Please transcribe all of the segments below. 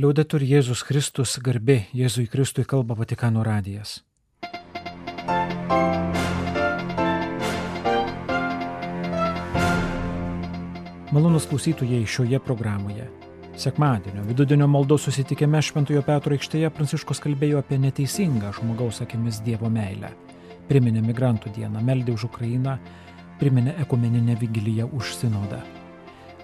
Liaudetur Jėzus Kristus garbė Jėzui Kristui kalba Vatikano radijas. Malonus klausytojai šioje programoje. Sekmadienio vidudienio maldos susitikime Šventojo Petro aikštėje Pranciškus kalbėjo apie neteisingą žmogaus akimis Dievo meilę. Priminė migrantų dieną, meldė už Ukrainą, priminė ekumeninę vigiliją už sinodą.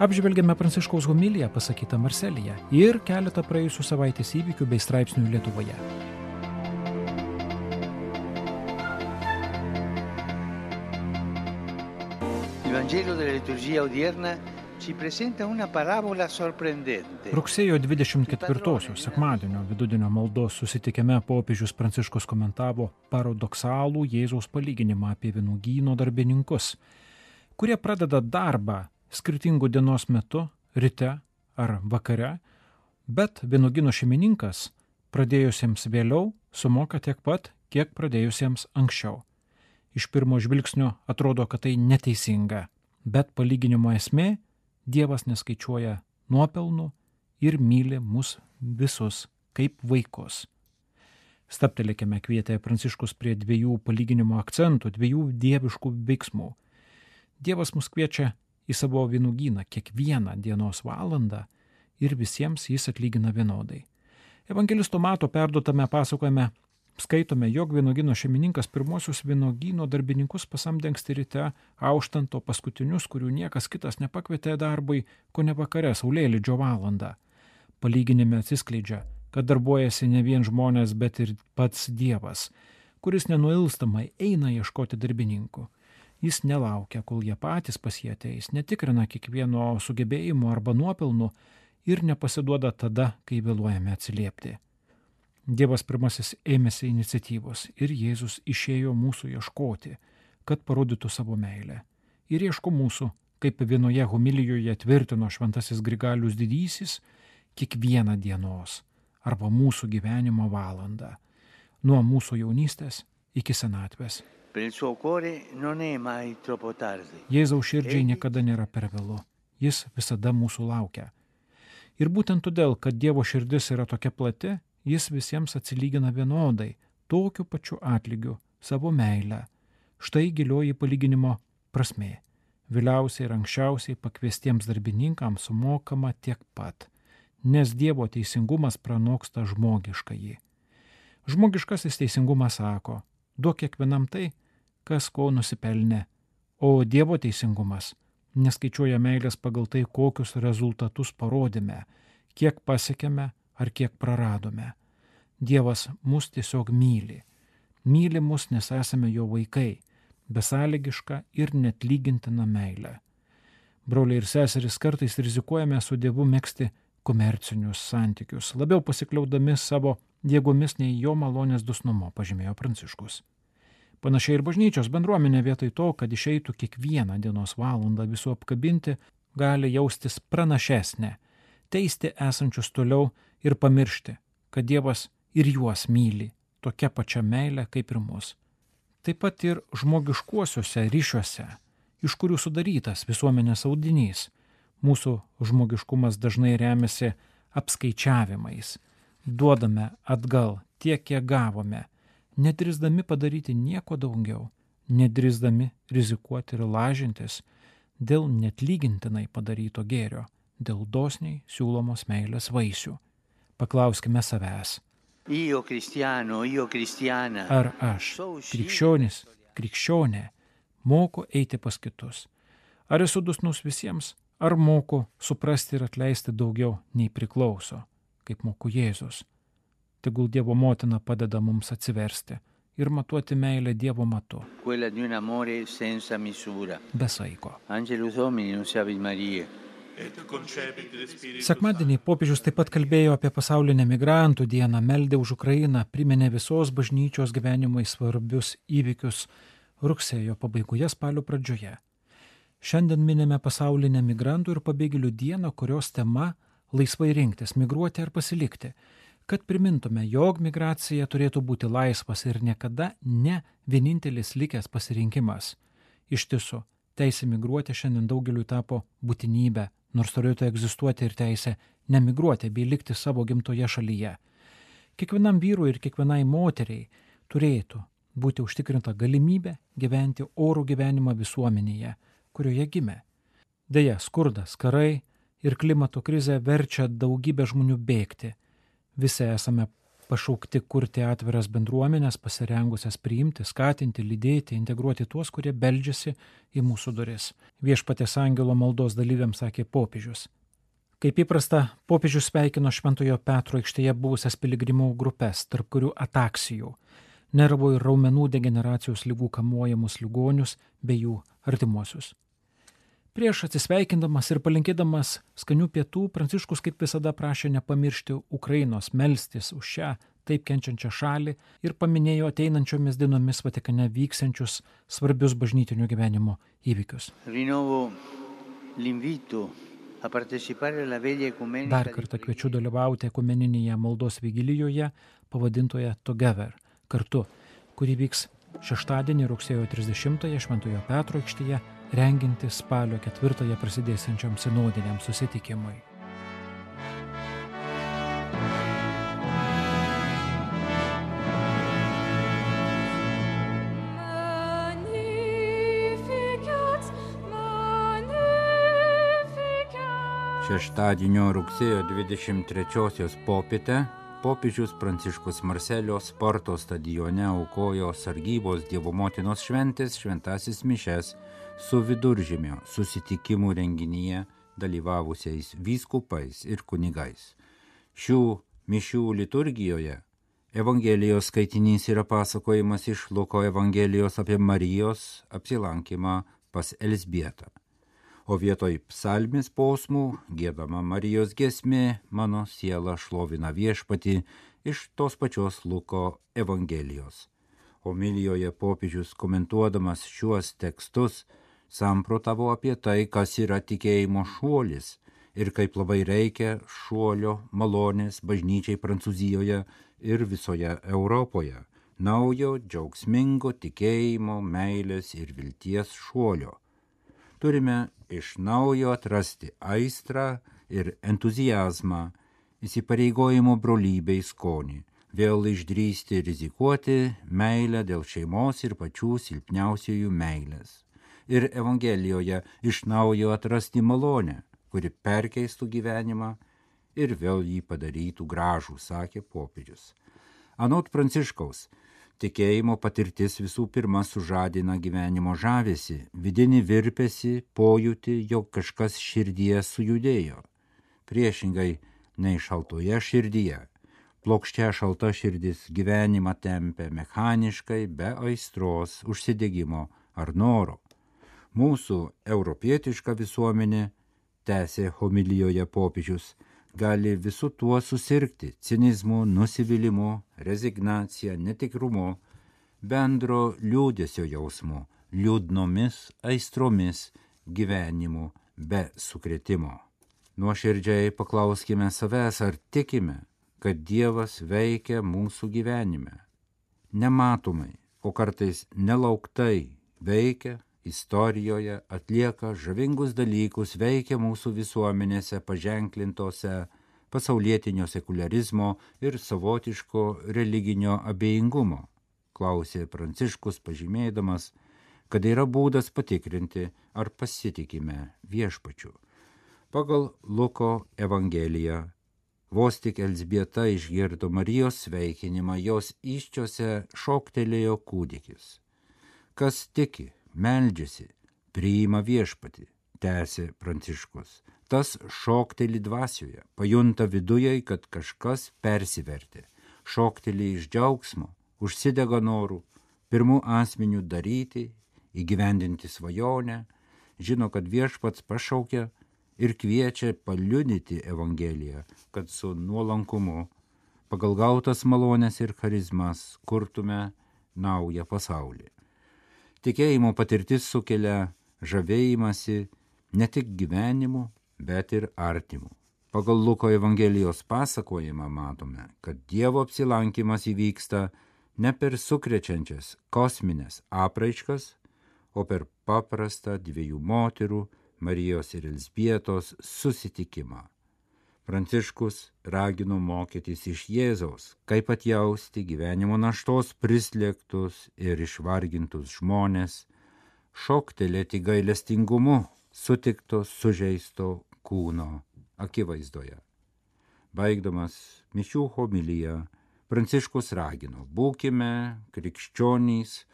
Apžvelgėme Pranciškaus homiliją pasakytą Marselyje ir keletą praėjusių savaitės įvykių bei straipsnių Lietuvoje. Rugsėjo 24-osios sekmadienio vidudienio maldos susitikime popiežius Pranciškus komentavo paradoksalų Jėzaus palyginimą apie vynugyno darbininkus, kurie pradeda darbą skirtingų dienos metu, ryte ar vakare, bet vynugyno šeimininkas pradėjusiems vėliau sumoka tiek pat, kiek pradėjusiems anksčiau. Iš pirmo žvilgsnio atrodo, kad tai neteisinga, bet palyginimo esmė Dievas neskaičiuoja nuopelnų ir myli mus visus kaip vaikus. Staptelėkime kvietė Pranciškus prie dviejų palyginimo akcentų, dviejų dieviškų veiksmų. Dievas mus kviečia į savo vynugyną kiekvieną dienos valandą ir visiems jis atlygina vienodai. Evangelisto Mato perduotame pasakojame skaitome, jog vienogino šeimininkas pirmosius vienogino darbininkus pasamdė anksti ryte, auštant o paskutinius, kurių niekas kitas nepakvietė darbui, ko ne vakare, saulėlydžio valandą. Palyginime atsiskleidžia, kad darbuojasi ne vien žmonės, bet ir pats Dievas, kuris nenuilstamai eina ieškoti darbininkų. Jis nelaukia, kol jie patys pasieteis, netikrina kiekvieno sugebėjimo arba nuopelnų ir nepasiduoda tada, kai vėluojame atsiliepti. Dievas pirmasis ėmėsi iniciatyvos ir Jėzus išėjo mūsų ieškoti, kad parodytų savo meilę. Ir ieško mūsų, kaip vienoje homilijoje tvirtino šventasis Grigalius didysis, kiekvieną dienos arba mūsų gyvenimo valandą, nuo mūsų jaunystės iki senatvės. Jėzaus širdžiai niekada nėra per vėlu, jis visada mūsų laukia. Ir būtent todėl, kad Dievo širdis yra tokia plati, jis visiems atsilygina vienodai, tokiu pačiu atlygiu, savo meilę. Štai gilioji palyginimo prasme. Vėliausiai ir anksčiausiai pakviestiems darbininkams sumokama tiek pat, nes Dievo teisingumas pranoksta žmogiškąjį. Žmogiškasis teisingumas sako, duok kiekvienam tai, kas ko nusipelnė, o Dievo teisingumas neskaičiuoja meilės pagal tai, kokius rezultatus parodėme, kiek pasiekėme ar kiek praradome. Dievas mus tiesiog myli. Myli mus, nes esame jo vaikai, besąlygiška ir net lygintina meilė. Broliai ir seserys kartais rizikuojame su Dievu mėgsti komercinius santykius, labiau pasikliaudami savo jėgomis nei jo malonės dusnumo, pažymėjo Pranciškus. Panašiai ir bažnyčios bendruomenė vietoj to, kad išeitų kiekvieną dienos valandą visų apkabinti, gali jaustis pranašesnė, teisti esančius toliau ir pamiršti, kad Dievas ir juos myli tokia pačia meilė kaip ir mus. Taip pat ir žmogiškuosiuose ryšiuose, iš kurių sudarytas visuomenės audinys, mūsų žmogiškumas dažnai remiasi apskaičiavimais. Duodame atgal tiek, kiek gavome, nedrįsdami padaryti nieko daugiau, nedrįsdami rizikuoti ir lažintis dėl net lygintinai padaryto gėrio, dėl dosniai siūlomos meilės vaisių. Paklauskime savęs. Ar aš, krikščionis, krikščionė, moku eiti pas kitus? Ar esu dusnus visiems, ar moku suprasti ir atleisti daugiau nei priklauso, kaip moku Jėzus? Tegul Dievo motina padeda mums atsiversti ir matuoti meilę Dievo matu. Be saiko. Angelus Domini, nunciavit Marija. Sekmadienį popiežius taip pat kalbėjo apie pasaulinę migrantų dieną, meldė už Ukrainą, priminė visos bažnyčios gyvenimai svarbius įvykius rugsėjo pabaigoje spalio pradžioje. Šiandien minime pasaulinę migrantų ir pabėgėlių dieną, kurios tema - laisvai rinktis, migruoti ar pasilikti, kad primintume, jog migracija turėtų būti laisvas ir niekada ne vienintelis likęs pasirinkimas. Iš tiesų, teisė migruoti šiandien daugeliu tapo būtinybė nors turėtų egzistuoti ir teisė nemigruoti bei likti savo gimtoje šalyje. Kiekvienam vyrui ir kiekvienai moteriai turėtų būti užtikrinta galimybė gyventi orų gyvenimą visuomenėje, kurioje gimė. Deja, skurdas, karai ir klimato krizė verčia daugybę žmonių bėgti. Visi esame pašaukti kurti atviras bendruomenės, pasirengusias priimti, skatinti, lydėti, integruoti tuos, kurie beldžiasi į mūsų duris. Viešpatės angelo maldos dalyviams sakė popiežius. Kaip įprasta, popiežius sveikino Šventojo Petro aikštėje buvusias piligrimų grupės, tarp kurių ataksijų, nervų ir raumenų degeneracijos lygų kamuojamus ligonius bei jų artimuosius. Prieš atsisveikindamas ir palinkėdamas skanių pietų, Pranciškus kaip visada prašė nepamiršti Ukrainos, melstis už šią taip kenčiančią šalį ir paminėjo ateinančiomis dienomis Vatikane vyksiančius svarbius bažnytinio gyvenimo įvykius. Dar kartą kviečiu dalyvauti ekumeninėje maldos vigilijoje pavadintoje Together kartu, kuri vyks šeštadienį rugsėjo 30-ąją Šventojo Petro aikštėje renginti spalio ketvirtąją prasidėsiančiam sinodiniam susitikimui. Šeštadienio rugsėjo 23-osios popietę popiežius Pranciškus Marselio sporto stadione aukojo sargybos Dievo motinos šventės šventasis mišes su viduržėmio susitikimų renginyje dalyvavusiais vyskupais ir kunigais. Šių mišių liturgijoje Evangelijos skaitinys yra pasakojimas iš Luko Evangelijos apie Marijos apsilankymą pas Elsbietą o vietoj psalmis posmų gėdama Marijos gesmė mano siela šlovina viešpati iš tos pačios Luko Evangelijos. Homilijoje popiežius komentuodamas šiuos tekstus samprotavo apie tai, kas yra tikėjimo šuolis ir kaip labai reikia šuolio malonės bažnyčiai Prancūzijoje ir visoje Europoje, naujo džiaugsmingo tikėjimo, meilės ir vilties šuolio turime iš naujo atrasti aistrą ir entuzijazmą, įsipareigojimo brolybei skonį, vėl išdrysti rizikuoti meilę dėl šeimos ir pačių silpniausiųjų meilės. Ir Evangelijoje iš naujo atrasti malonę, kuri perkeistų gyvenimą ir vėl jį padarytų gražų, sakė popiežius. Anot Pranciškaus, Tikėjimo patirtis visų pirma sužadina gyvenimo žavesi, vidinį virpesi, pojūti, jog kažkas širdyje sujudėjo. Priešingai nei šaltoje širdyje. Plokščia šalta širdis gyvenimą tempia mechaniškai, be aistros, užsidėgymo ar noro. Mūsų europietiška visuomenė, tęsė homilijoje popiežius, gali visu tuo susirgti - cinizmu, nusivylimu, rezignacija, netikrumu, bendro liūdėsio jausmu, liūdnomis aistromis, gyvenimu be sukretimo. Nuoširdžiai paklauskime savęs, ar tikime, kad Dievas veikia mūsų gyvenime. Nematomai, o kartais nelauktai veikia istorijoje atlieka žavingus dalykus, veikia mūsų visuomenėse paženklintose pasaulietinio sekularizmo ir savotiško religinio abejingumo, klausė Pranciškus pažymėdamas, kad yra būdas patikrinti, ar pasitikime viešpačiu. Pagal Luko Evangeliją Vos tik Elsbieta išgirdo Marijos sveikinimą, jos iščiose šoktelėjo kūdikis. Kas tiki, meldžiasi, priima viešpati, tęsė Pranciškus. Tas šokteli dvasioje, pajunta viduje, kad kažkas persivertė, šokteli iš džiaugsmo, užsidega norų, pirmų asmenių daryti, įgyvendinti svajonę, žino, kad viešpats pašaukia ir kviečia paliudyti Evangeliją, kad su nuolankumu pagal gautas malonės ir charizmas kurtume naują pasaulį. Tikėjimo patirtis sukelia žavėjimąsi ne tik gyvenimu, bet ir artimu. Pagal Luko Evangelijos pasakojimą matome, kad Dievo apsilankimas įvyksta ne per sukrečiančias kosminės apraiškas, o per paprastą dviejų moterų, Marijos ir Elsbietos susitikimą. Pranciškus ragino mokytis iš Jėzaus, kaip atjausti gyvenimo naštos prislėgtus ir išvargintus žmonės, šoktelėti gailestingumu sutikto sužeisto kūno akivaizdoje. Baigdamas mišių homilyje, Pranciškus ragino, būkime krikščionys,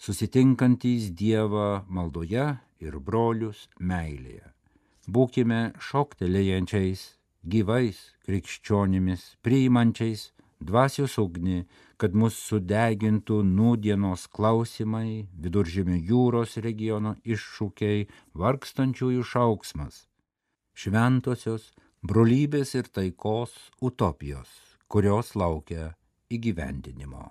susitinkantys Dievą maldoje ir brolius meilėje. Būkime šoktelėjančiais, gyvais krikščionimis, priimančiais dvasios ugnį, kad mus sudegintų nūdienos klausimai, viduržėmio jūros regiono iššūkiai, vargstančiųjų šauksmas, šventosios brolybės ir taikos utopijos, kurios laukia įgyvendinimo.